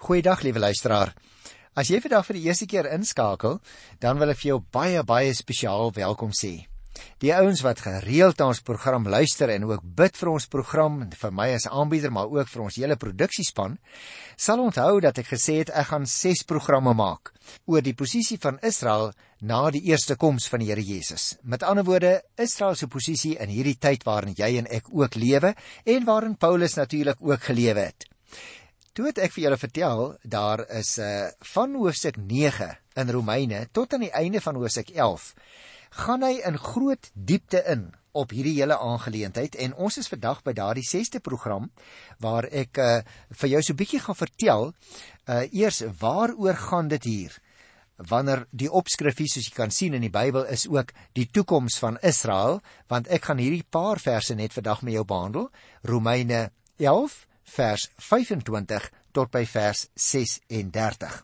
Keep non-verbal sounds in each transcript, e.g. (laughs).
Goeiedag liewe luisteraar. As jy vandag vir die eerste keer inskakel, dan wil ek vir jou baie baie spesiaal welkom sê. Die ouens wat gereeld na ons program luister en ook bid vir ons program, vir my as aanbieder maar ook vir ons hele produksiespan, sal onthou dat ek gesê het ek gaan 6 programme maak oor die posisie van Israel na die eerste koms van die Here Jesus. Met ander woorde, Israel se posisie in hierdie tyd waarin jy en ek ook lewe en waarin Paulus natuurlik ook gelewe het. Toe het ek vir julle vertel, daar is 'n uh, van hoofstuk 9 in Romeine tot aan die einde van hoofstuk 11 gaan hy in groot diepte in op hierdie hele aangeleentheid en ons is vandag by daardie 6ste program waar ek uh, vir jou so bietjie gaan vertel uh, eers waaroor gaan dit hier? Wanneer die opskrifie soos jy kan sien in die Bybel is ook die toekoms van Israel want ek gaan hierdie paar verse net vandag met jou behandel. Romeine 11 vers 25 tot by vers 36.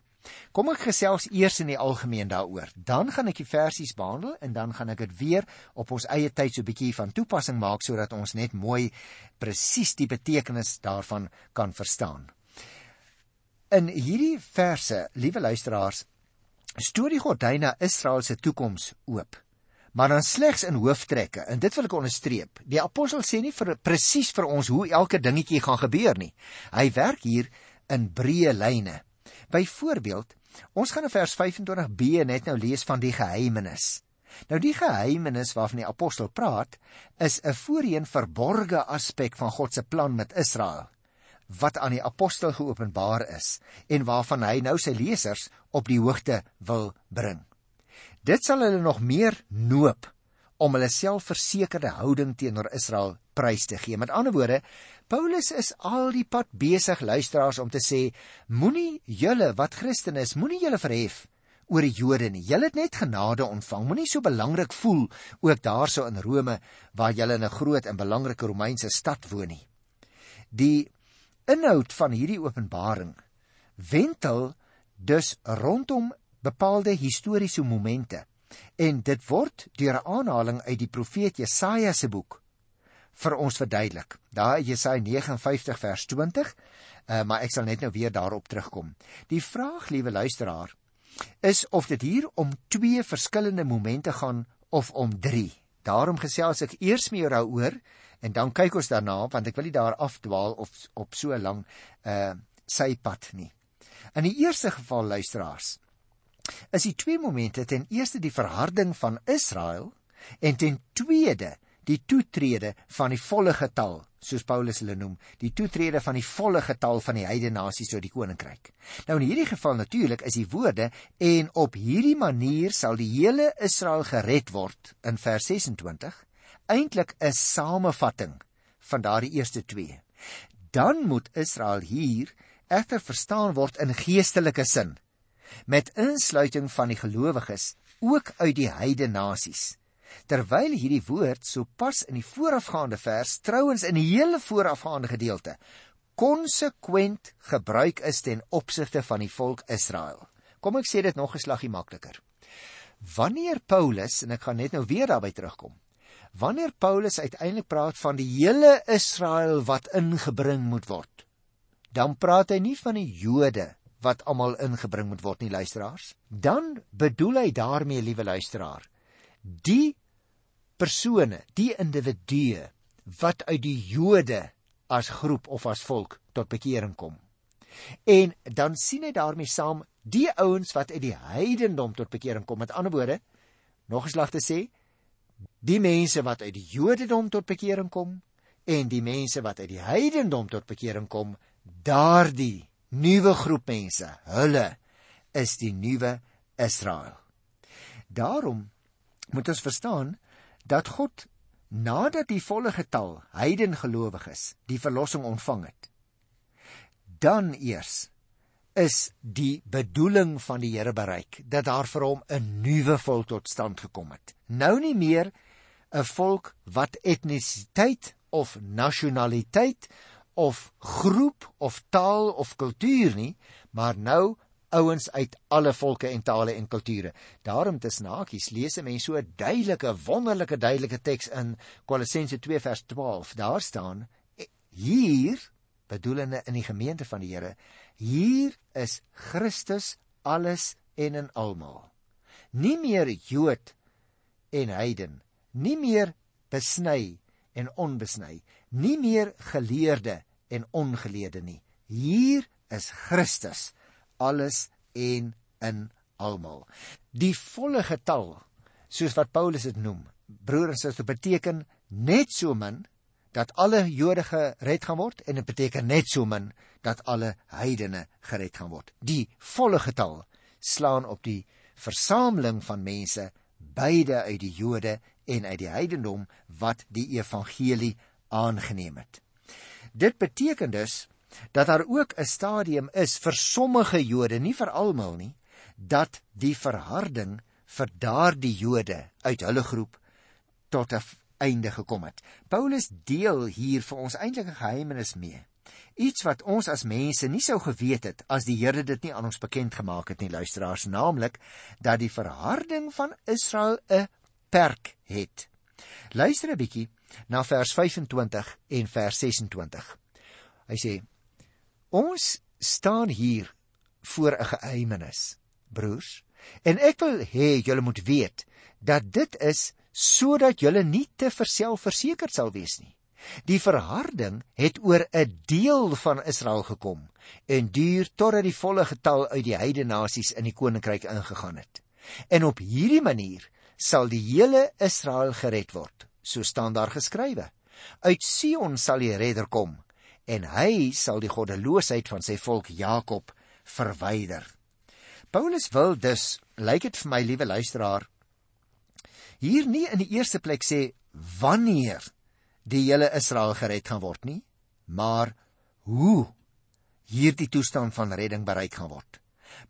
Kom ek gesels eers in die algemeen daaroor. Dan gaan ek die versies behandel en dan gaan ek dit weer op ons eie tyd so 'n bietjie van toepassing maak sodat ons net mooi presies die betekenis daarvan kan verstaan. In hierdie verse, liewe luisteraars, stoor die gordyne Israel se toekoms oop maar dan slegs in hooftrekke. En dit wil ek onderstreep. Die apostel sê nie vir presies vir ons hoe elke dingetjie gaan gebeur nie. Hy werk hier in breë lyne. Byvoorbeeld, ons gaan in vers 25b net nou lees van die geheimenis. Nou die geheimenis waarvan die apostel praat, is 'n voorheen verborgde aspek van God se plan met Israel wat aan die apostel geopenbaar is en waarvan hy nou sy lesers op die hoogte wil bring. Dit sal hulle nog meer noop om hulle selfversekerde houding teenoor Israel prys te gee. Met ander woorde, Paulus is al die pad besig luisteraars om te sê: Moenie julle wat Christen is, moenie julle verhef oor die Jode nie. Julle het net genade ontvang. Moenie so belangrik voel ook daarso in Rome waar julle in 'n groot en belangrike Romeinse stad woon nie. Die inhoud van hierdie openbaring wentel dus rondom bepaalde historiese momente en dit word deur 'n aanhaling uit die profeet Jesaja se boek vir ons verduidelik. Daar Jesaja 59 vers 20, uh, maar ek sal net nou weer daarop terugkom. Die vraag, liewe luisteraar, is of dit hier om twee verskillende momente gaan of om drie. Daarom gesels ek eers met jou daaroor en dan kyk ons daarna want ek wil nie daar afdwaal of op so lank uh sy pad nie. In die eerste geval luisteraars, is die twee momente ten eerste die verharding van Israel en ten tweede die toetrede van die volle getal soos Paulus hulle noem die toetrede van die volle getal van die heidene nasies tot die koninkryk. Nou in hierdie geval natuurlik is die woorde en op hierdie manier sal die hele Israel gered word in vers 26 eintlik 'n samevatting van daardie eerste twee. Dan moet Israel hier egter verstaan word in geestelike sin met insluiting van die gelowiges ook uit die heidene nasies. Terwyl hierdie woord sopas in die voorafgaande vers trouens in die hele voorafgaande gedeelte konsekwent gebruik is ten opsigte van die volk Israel. Kom ek sê dit nog 'n slaggie makliker. Wanneer Paulus en ek gaan net nou weer daarby terugkom. Wanneer Paulus uiteindelik praat van die hele Israel wat ingebring moet word, dan praat hy nie van die Jode wat almal ingebring moet word nie luisteraars. Dan bedoel hy daarmee liewe luisteraar die persone die individue wat uit die Jode as groep of as volk tot bekering kom. En dan sien hy daarmee saam die ouens wat uit die heidendom tot bekering kom. Met ander woorde nog 'n slag te sê die mense wat uit die Jodendom tot bekering kom en die mense wat uit die heidendom tot bekering kom daardie nuwe groep mense. Hulle is die nuwe Israel. Daarom moet ons verstaan dat God nadat die volle getal heidengelowiges die verlossing ontvang het, dan eers is die bedoeling van die Here bereik dat daar vir hom 'n nuwe volk tot stand gekom het. Nou nie meer 'n volk wat etnisiteit of nasionaliteit of groep of taal of kultuur nie, maar nou ouens uit alle volke en tale en kulture. Daarom te snakies lees 'n mens so 'n duidelike, wonderlike duidelike teks in Kolossense 2 vers 12. Daar staan hier bedoelende in die gemeente van die Here, hier is Christus alles en in almal. Nie meer Jood en heiden, nie meer besny en onbesny, nie meer geleerde en ongeleerde nie. Hier is Christus alles en in almal. Die volle getal, soos wat Paulus dit noem, broer en suster, beteken net so min dat alle Jode gered gaan word en dit beteken net so min dat alle heidene gered gaan word. Die volle getal slaan op die versameling van mense beide uit die Jode en uit die heidendom wat die evangelie aangeneem het. Dit beteken dus dat daar ook 'n stadium is vir sommige Jode, nie vir almal nie, dat die verharding vir daardie Jode uit hulle groep tot 'n einde gekom het. Paulus deel hier vir ons eintlik 'n geheimenis mee. Iets wat ons as mense nie sou geweet het as die Here dit nie aan ons bekend gemaak het nie, luisteraars, naamlik dat die verharding van Israel 'n perk het. Luister 'n bietjie na vers 25 en vers 26. Hy sê: Ons staan hier voor 'n geheimenis broers, en ek wil hê julle moet weet dat dit is sodat julle nie te verselfversekerd sal wees nie. Die verharding het oor 'n deel van Israel gekom en duur totdat die volle getal uit die heidene nasies in die koninkryk ingegaan het. En op hierdie manier sal die hele Israel gered word, so staan daar geskrywe. Uit Sion sal die redder kom en hy sal die goddeloosheid van sy volk Jakob verwyder. Paulus wil dus, lyk dit vir my liewe luisteraar, hier nie in die eerste plek sê wanneer die hele Israel gered gaan word nie, maar hoe hierdie toestand van redding bereik gaan word.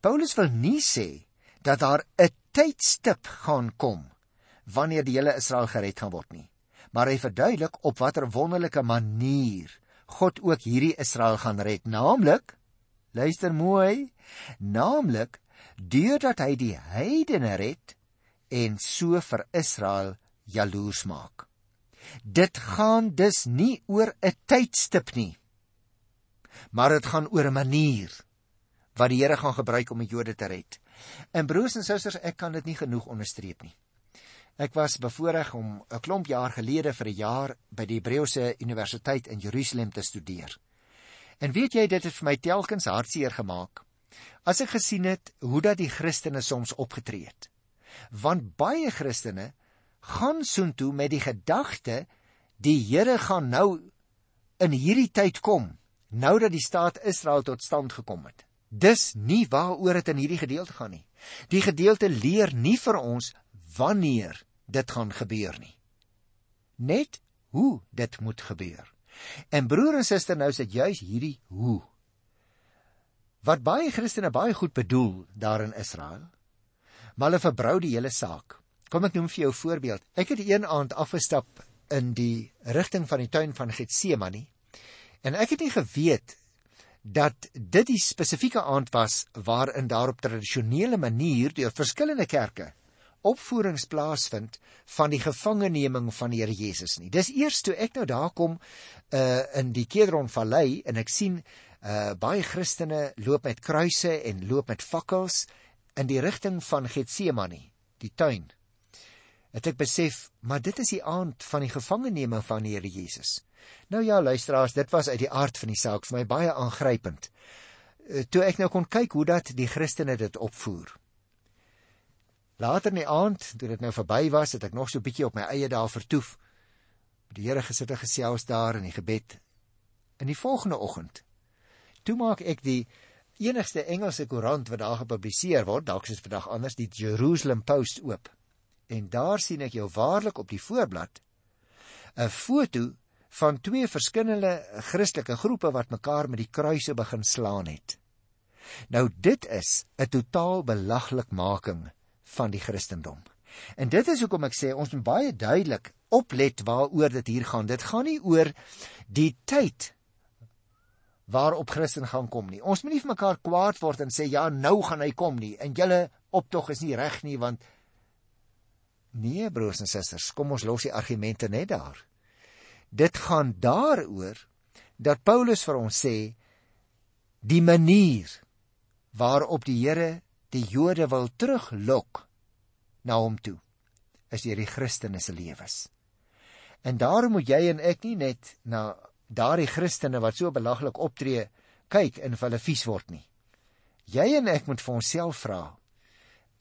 Paulus wil nie sê dat daar 'n tydstip gaan kom wanneer die hele Israel gered gaan word nie, maar hy verduidelik op watter wonderlike manier God ook hierdie Israel gaan red, naamlik luister mooi, naamlik deurdat hy die heidene red en so vir Israel jaloers maak. Dit gaan dus nie oor 'n tydstip nie. Maar dit gaan oor 'n manier wat die Here gaan gebruik om die Jode te red. En broers en susters, ek kan dit nie genoeg onderstreep nie. Ek was bevoorreg om 'n klomp jaar gelede vir 'n jaar by die Hebreëse Universiteit in Jerusalem te studeer. En weet jy, dit het vir my telkens hartseer gemaak As ek gesien het hoe dat die Christene soms opgetree het. Want baie Christene gaan soontoe met die gedagte die Here gaan nou in hierdie tyd kom, nou dat die staat Israel tot stand gekom het. Dis nie waaroor dit in hierdie gedeelte gaan nie. Die gedeelte leer nie vir ons wanneer dit gaan gebeur nie. Net hoe dit moet gebeur. En broer en suster, nou is dit juis hierdie hoe wat baie Christene baie goed bedoel daar in Israel, maar hulle verbrou die hele saak. Kom ek noem vir jou 'n voorbeeld. Ek het een aand afgestap in die rigting van die tuin van Getsemane en ek het nie geweet dat dit die spesifieke aand was waarin daar op tradisionele manier deur verskillende kerke opvoerings plaasvind van die gevangeneming van die Here Jesus nie. Dis eers toe ek nou daar kom uh in die Kedron Vallei en ek sien uh baie Christene loop met kruise en loop met fakkels in die rigting van Getsemane, die tuin. Het ek besef, maar dit is die aand van die gevangeneming van die Here Jesus. Nou ja, luisteraars, dit was uit die aard van die saak vir my baie aangrypend. Uh, toe ek nou kon kyk hoe dat die Christene dit opvoer. Later in die aand, toe dit nou verby was, het ek nog so 'n bietjie op my eie daar vertoef. Die Here gesit en gesels daar in die gebed. In die volgende oggend Toe maak ek die enigste Engelse koerant wat daar gepubliseer word, dalk is dit vandag anders, die Jerusalem Post oop. En daar sien ek jou waarlik op die voorblad 'n foto van twee verskillende Christelike groepe wat mekaar met die kruise begin slaan het. Nou dit is 'n totaal belaglikmaking van die Christendom. En dit is hoekom ek sê ons moet baie duidelik oplet waaroor dit hier gaan. Dit gaan nie oor die tyd waarop Christen gaan kom nie. Ons moet nie vir mekaar kwaad word en sê ja, nou gaan hy kom nie en julle optog is nie reg nie want nee broers en susters, kom ons los die argumente net daar. Dit gaan daaroor dat Paulus vir ons sê die manier waarop die Here die Jode wil teruglok na hom toe is deur die Christene se lewens. En daarom moet jy en ek nie net na daardie Christene wat so belaglik optree kyk en vir hulle vies word nie. Jy en ek moet vir onsself vra: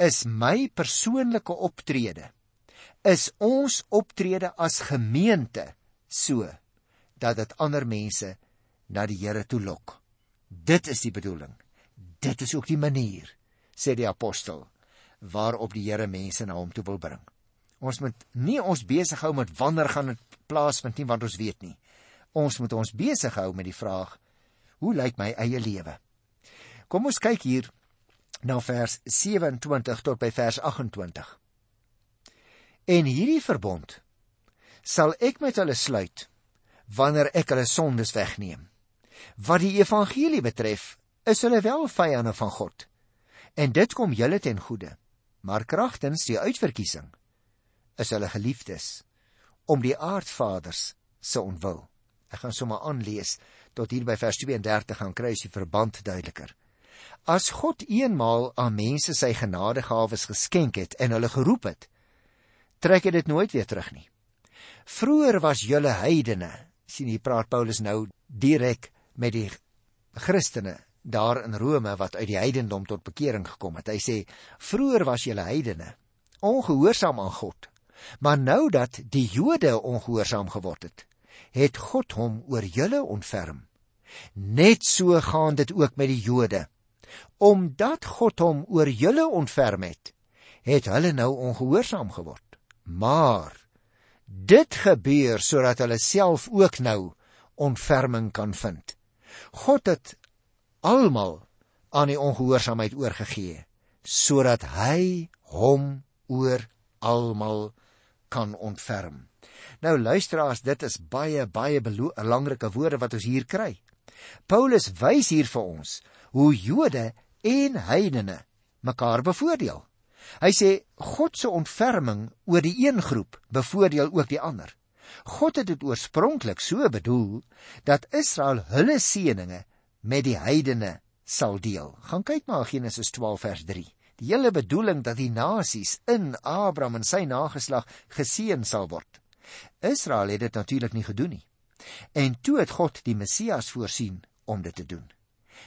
Is my persoonlike optrede is ons optrede as gemeente so dat dit ander mense na die Here toe lok? Dit is die bedoeling. Dit is ook die manier, sê die apostel, waarop die Here mense na hom toe wil bring. Ons moet nie ons besig hou met wanneer gaan dit plaasvind nie want ons weet nie. Ons moet ons besig hou met die vraag: Hoe lyk my eie lewe? Kom ons kyk hier na vers 27 tot by vers 28. En hierdie verbond sal ek met hulle sluit wanneer ek hulle sondes wegneem. Wat die evangelie betref, is hulle wel vyande van God. En dit kom julle ten goeie. Maar kragtens die uitverkiesing is hulle geliefdes om die aardvaders se onwil. Ek gaan sommer aanlees tot hier by vers 32 gaan kry as die verband duideliker. As God eenmaal aan mense sy genadegawes geskenk het en hulle geroep het, trek hy dit nooit weer terug nie. Vroer was julle heidene, sien hier praat Paulus nou direk met die Christene daar in Rome wat uit die heidendom tot bekering gekom het. Hy sê: "Vroer was julle heidene, ongehoorsaam aan God, maar nou dat die Jode ongehoorsaam geword het, het God hom oor julle ontferm. Net so gaan dit ook met die Jode. Omdat God hom oor julle ontferm het, het hulle nou ongehoorsaam geword. Maar dit gebeur sodat hulle self ook nou ontferming kan vind. God het almal aan die ongehoorsaamheid oorgegee sodat hy hom oor almal kan ontferm. Nou luisteraars, dit is baie baie belangrike woorde wat ons hier kry. Paulus wys hier vir ons hoe Jode en heidene mekaar bevoordeel. Hy sê God se ontferming oor die een groep bevoordeel ook die ander. God het dit oorspronklik so bedoel dat Israel hulle seëninge met die heidene sal deel. Gaan kyk maar Genesis 12 vers 3. Die hele bedoeling dat die nasies in Abraham en sy nageslag geseën sal word. Israel het dit natuurlik nie gedoen nie. En toe het God die Messias voorsien om dit te doen.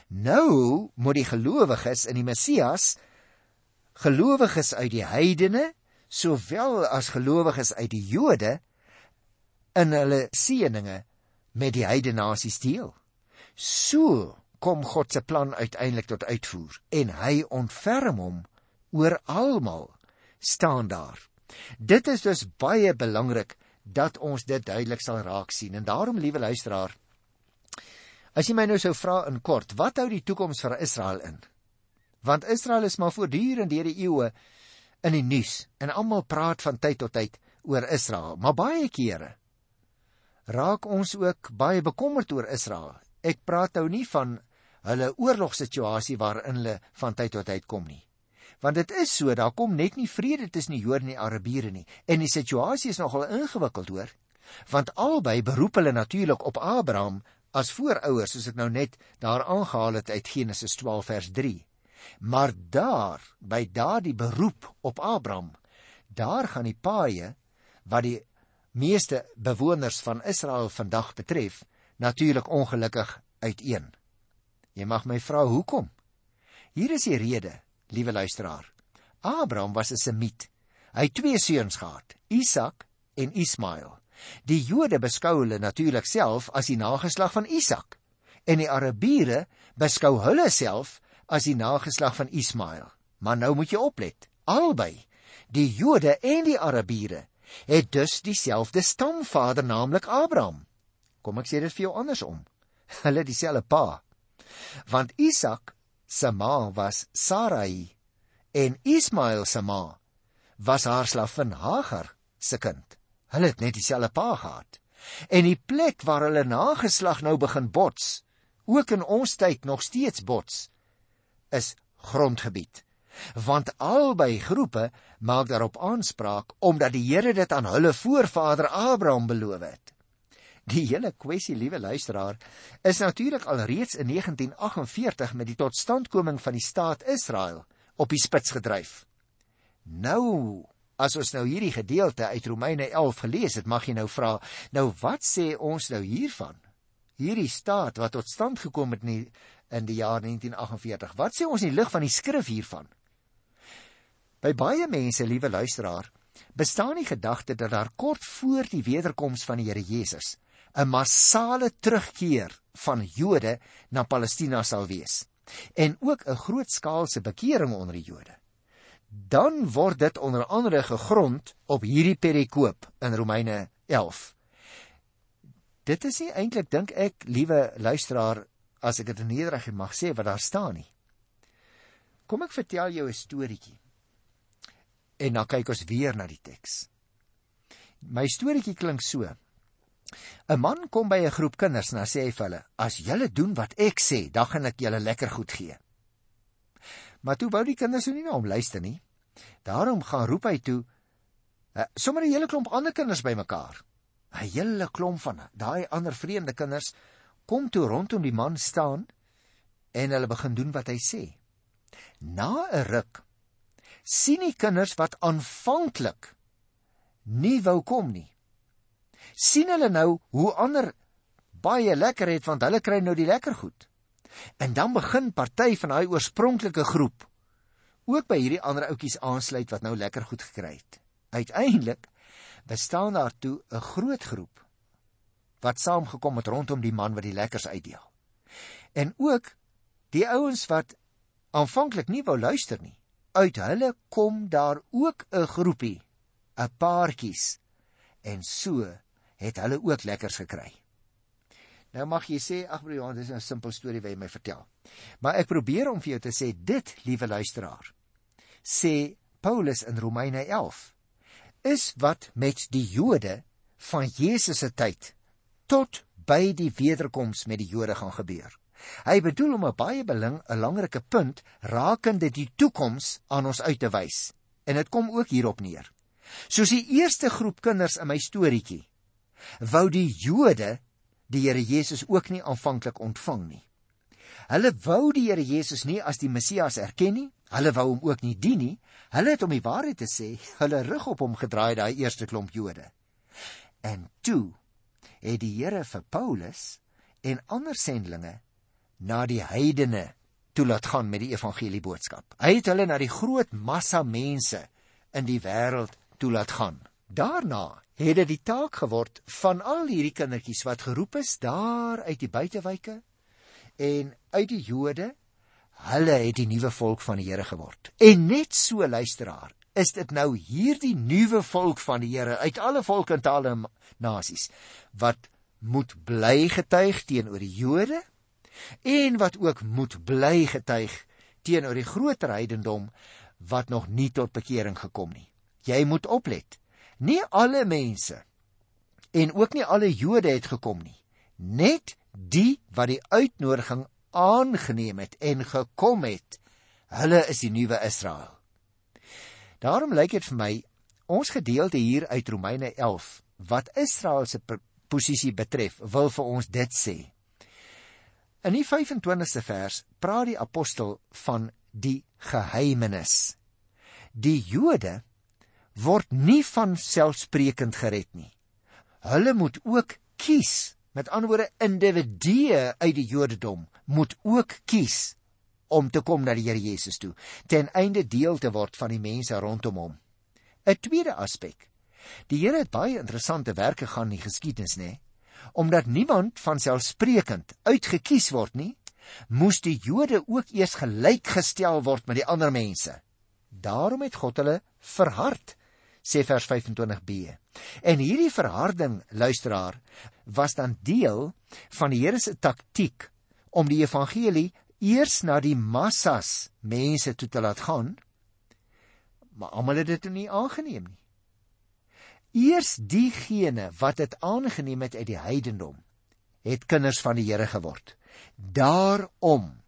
Nou moet die gelowiges in die Messias gelowiges uit die heidene sowel as gelowiges uit die Jode in hulle seëninge met die heidene nasies deel. So kom God se plan uiteindelik tot uitvoer en hy ontferm hom oor almal staan daar. Dit is dus baie belangrik dat ons dit duidelik sal raak sien en daarom liewe luisteraar as jy my nou sou vra in kort wat hou die toekoms vir Israel in want Israel is maar voortdurend deur die eeue in die nuus en almal praat van tyd tot tyd oor Israel, maar baie kere raak ons ook baie bekommerd oor Israel. Ek praat nou nie van hulle oorlogssituasie waarin hulle van tyd tot tyd kom nie. Want dit is so, daar kom net nie vrede tussen die Jode en die Arabiere nie en die situasie is nogal ingewikkeld hoor. Want albei beroep hulle natuurlik op Abraham as voorouers soos ek nou net daar aangehaal het uit Genesis 12 vers Maar daar, by daardie beroep op Abraham, daar gaan die paaie wat die meeste bewoners van Israel vandag betref, natuurlik ongelukkig uiteen. Jy mag my vra hoekom? Hier is die rede, liewe luisteraar. Abraham was 'n Semiet. Hy het twee seuns gehad, Isak en Ismael. Die Jode beskou hulle natuurlik self as die nageslag van Isak en die Arabiere beskou hulle self as die nageslag van Ismael. Maar nou moet jy oplet. Albei, die Jode en die Arabiere, het dus dieselfde stamvader, naamlik Abraham. Kom ek sê dit vir jou andersom. (laughs) Hulle dieselfde pa. Want Isak se ma was Sarai en Ismael se ma was haar slavin Hagar se kind. Hulle het net dieselfde pa gehad. En die plek waar hulle nageslag nou begin bots, ook in ons tyd nog steeds bots, is grondgebied. Want albei groepe maak daarop aanspraak omdat die Here dit aan hulle voorvader Abraham beloof het. Die hele kwessie, liewe luisteraar, is natuurlik al reeds in 1948 met die totstandkoming van die staat Israel op die spits gedryf. Nou, as ons nou hierdie gedeelte uit Romeine 11 gelees het, mag jy nou vra, nou wat sê ons nou hiervan? Hierdie staat wat tot stand gekom het in die, in die jaar 1948. Wat sê ons in die lig van die skrif hiervan? By baie mense, liewe luisteraar, bestaan die gedagte dat daar kort voor die wederkoms van die Here Jesus 'n massale terugkeer van Jode na Palestina sal wees en ook 'n grootskaalse bekering onder die Jode. Dan word dit onder andere gegrond op hierdie perikoop in Romeine 11. Dit is nie eintlik dink ek, liewe luisteraar, as ek dit in Nederig mag sê wat daar staan nie. Kom ek vertel jou 'n storieetjie. En dan kyk ons weer na die teks. My storieetjie klink so. 'n Man kom by 'n groep kinders en sê hy vir hulle: "As julle doen wat ek sê, dan gaan ek julle lekker goed gee." Maar toe wou die kinders nie na hom luister nie. Daarom gaan roep hy toe uh, sommer 'n hele klomp ander kinders bymekaar. 'n Hele klomp van daai ander vreemde kinders kom toe rondom die man staan en hulle begin doen wat hy sê. Na 'n ruk sien die kinders wat aanvanklik nie wou kom nie sien hulle nou hoe ander baie lekker het want hulle kry nou die lekker goed. En dan begin party van daai oorspronklike groep ook by hierdie ander ouetjies aansluit wat nou lekker goed gekry het. Uiteindelik bestaan daar toe 'n groot groep wat saamgekom het rondom die man wat die lekkers uitdeel. En ook die ouens wat aanvanklik nie wou luister nie. Uit hulle kom daar ook 'n groepie, 'n paartjies. En so het hulle ook lekkers gekry. Nou mag jy sê, ag broer Johan, dis 'n simpel storie wat jy my vertel. Maar ek probeer om vir jou te sê dit, liewe luisteraar, sê Paulus in Romeine 11, is wat met die Jode van Jesus se tyd tot by die wederkoms met die Jode gaan gebeur. Hy bedoel om 'n baie belang 'n belangrike punt rakende die toekoms aan ons uit te wys. En dit kom ook hierop neer. Soos die eerste groep kinders in my storieetjie wou die Jode die Here Jesus ook nie aanvanklik ontvang nie. Hulle wou die Here Jesus nie as die Messias erken nie. Hulle wou hom ook nie dien nie. Hulle het om die waarheid te sê, hulle rug op hom gedraai daai eerste klomp Jode. En toe het die Here vir Paulus en ander sendlinge na die heidene toe laat gaan met die evangelie boodskap. Hy het hulle na die groot massa mense in die wêreld toe laat gaan. Daarna het dit die taak geword van al hierdie kindertjies wat geroep is daar uit die buitewyke en uit die Jode, hulle het die nuwe volk van die Here geword. En net so luisteraar, is dit nou hierdie nuwe volk van die Here uit alle volke en tale en nasies wat moet bly getuig teenoor die Jode en wat ook moet bly getuig teenoor die groter heidendom wat nog nie tot bekering gekom nie. Jy moet oplet. Nie alle mense en ook nie alle Jode het gekom nie. Net die wat die uitnodiging aangeneem het en gekom het, hulle is die nuwe Israel. Daarom lyk dit vir my ons gedeelte hier uit Romeine 11 wat Israel se posisie betref, wil vir ons dit sê. In die 25ste vers praat die apostel van die geheimenis. Die Jode word nie van selfsprekend gered nie. Hulle moet ook kies. Met ander woorde, individue uit die Jodendom moet ook kies om te kom na die Here Jesus toe, ten einde deel te word van die mense rondom hom. 'n Tweede aspek. Die Here het baie interessante werke gaan in die geskiedenis, nê? Omdat niemand van selfsprekend uitgekies word nie, moes die Jode ook eers gelykgestel word met die ander mense. Daarom het God hulle verhard sê vers 25b. En hierdie verharding, luisteraar, was dan deel van die Here se taktiek om die evangelie eers na die massas mense toe te laat gaan. Maar almal het dit nie aangeneem nie. Eers diegene wat dit aangeneem het uit die heidendom, het kinders van die Here geword. Daarom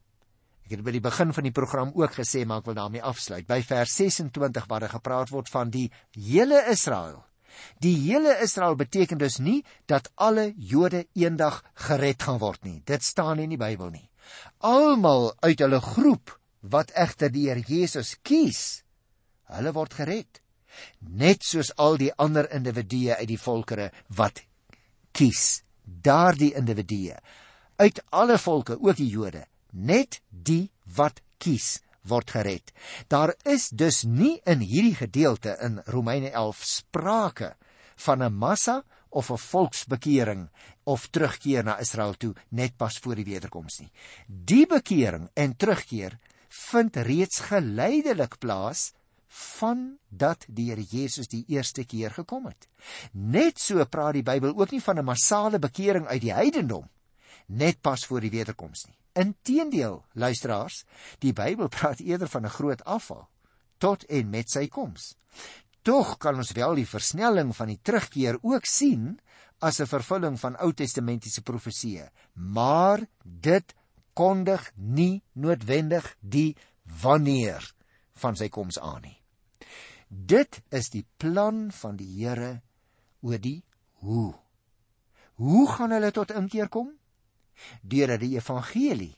Ek het by die begin van die program ook gesê maar ek wil daarmee afsluit by vers 26 waar daar gepraat word van die hele Israel Die hele Israel beteken dus nie dat alle Jode eendag gered gaan word nie. Dit staan nie in die Bybel nie. Almal uit hulle groep wat egter die Here Jesus kies, hulle word gered. Net soos al die ander individue uit die volkere wat kies, daardie individue uit alle volke, ook die Jode, net die wat kies word gered. Daar is dus nie in hierdie gedeelte in Romeine 11 sprake van 'n massa of 'n volksbekering of terugkeer na Israel toe net pas voor die wederkoms nie. Die bekering en terugkeer vind reeds geleidelik plaas van dat die Here Jesus die eerste keer gekom het. Net so praat die Bybel ook nie van 'n massale bekering uit die heidendom net pas voor die wederkoms nie. Inteendeel, luisteraars, die Bybel (laughs) praat eerder van 'n groot afval tot en met sy koms. Tog kan ons wel die versnelling van die terugkeer ook sien as 'n vervulling van Ou Testamentiese profeseë, maar dit kondig nie noodwendig die wanneer van sy koms aan nie. Dit is die plan van die Here oor die hoe. Hoe gaan hulle tot inkeer kom? Deurdat die evangelie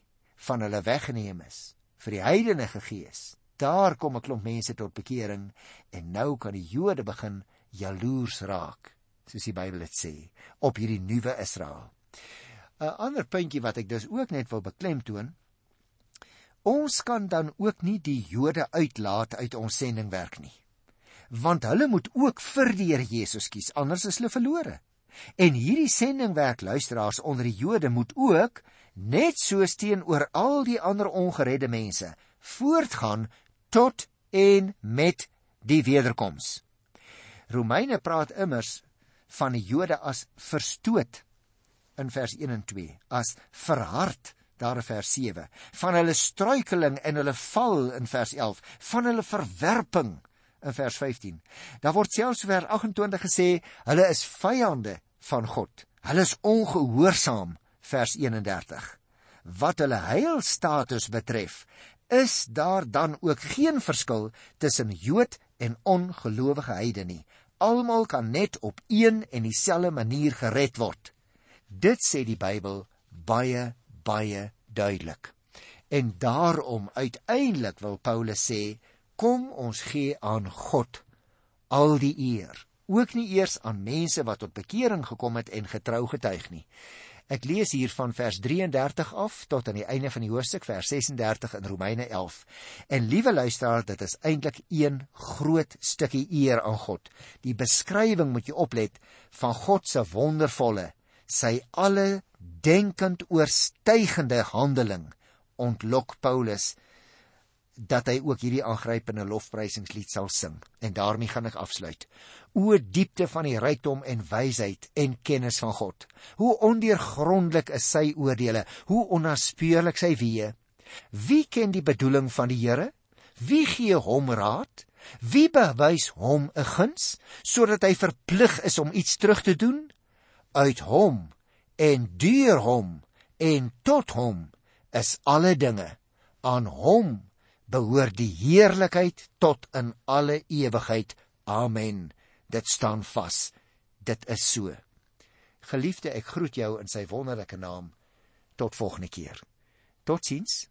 van hulle weggeneem is vir die heidene gees. Daar kom 'n klomp mense tot bekering en nou kan die Jode begin jaloers raak, soos die Bybel dit sê, op hierdie nuwe Israel. 'n Ander puntjie wat ek dus ook net wil beklemtoon, ons kan dan ook nie die Jode uitlaat uit ons sendingwerk nie. Want hulle moet ook vir die Here Jesus kies, anders is hulle verlore. En hierdie sendingwerk luisteraars onder die Jode moet ook net soos teenoor al die ander ongeredde mense voortgaan tot en met die wederkoms. Romeine praat immers van die Jode as verstoot in vers 1 en 2, as verhard daar in vers 7, van hulle struikeling en hulle val in vers 11, van hulle verwerping in vers 15. Daar word selfs vers 28 gesê hulle is vyande van God. Hulle is ongehoorsaam vers 31. Wat hulle heilstatus betref, is daar dan ook geen verskil tussen Jood en ongelowige heidene nie. Almal kan net op een en dieselfde manier gered word. Dit sê die Bybel baie baie duidelik. En daarom uiteindelik wil Paulus sê kom ons gee aan God al die eer, ook nie eers aan mense wat tot bekering gekom het en getrou getuig nie. Ek lees hier van vers 33 af tot aan die einde van die hoofstuk vers 36 in Romeine 11. En liewe luisteraar, dit is eintlik een groot stukkie eer aan God. Die beskrywing moet jy oplet van God se wondervolle, sy alle denkend oorstygende handeling ontlok Paulus dat hy ook hierdie aangrypende lofprysingslied sal sing. En daarmee gaan ek afsluit. O diepte van die rykdom en wysheid en kennis van God. Hoe ondeurgrondelik is sy oordeele, hoe onnaspeurlik sy weë. Wie ken die bedoeling van die Here? Wie gee hom raad? Wie bewys hom 'n guns sodat hy verplig is om iets terug te doen? Uit hom en deur hom en tot hom is alle dinge aan hom behoort die heerlikheid tot in alle ewigheid. Amen. Dit staan vas. Dit is so. Geliefde, ek groet jou in sy wonderlike naam. Tot volgende keer. Totsiens.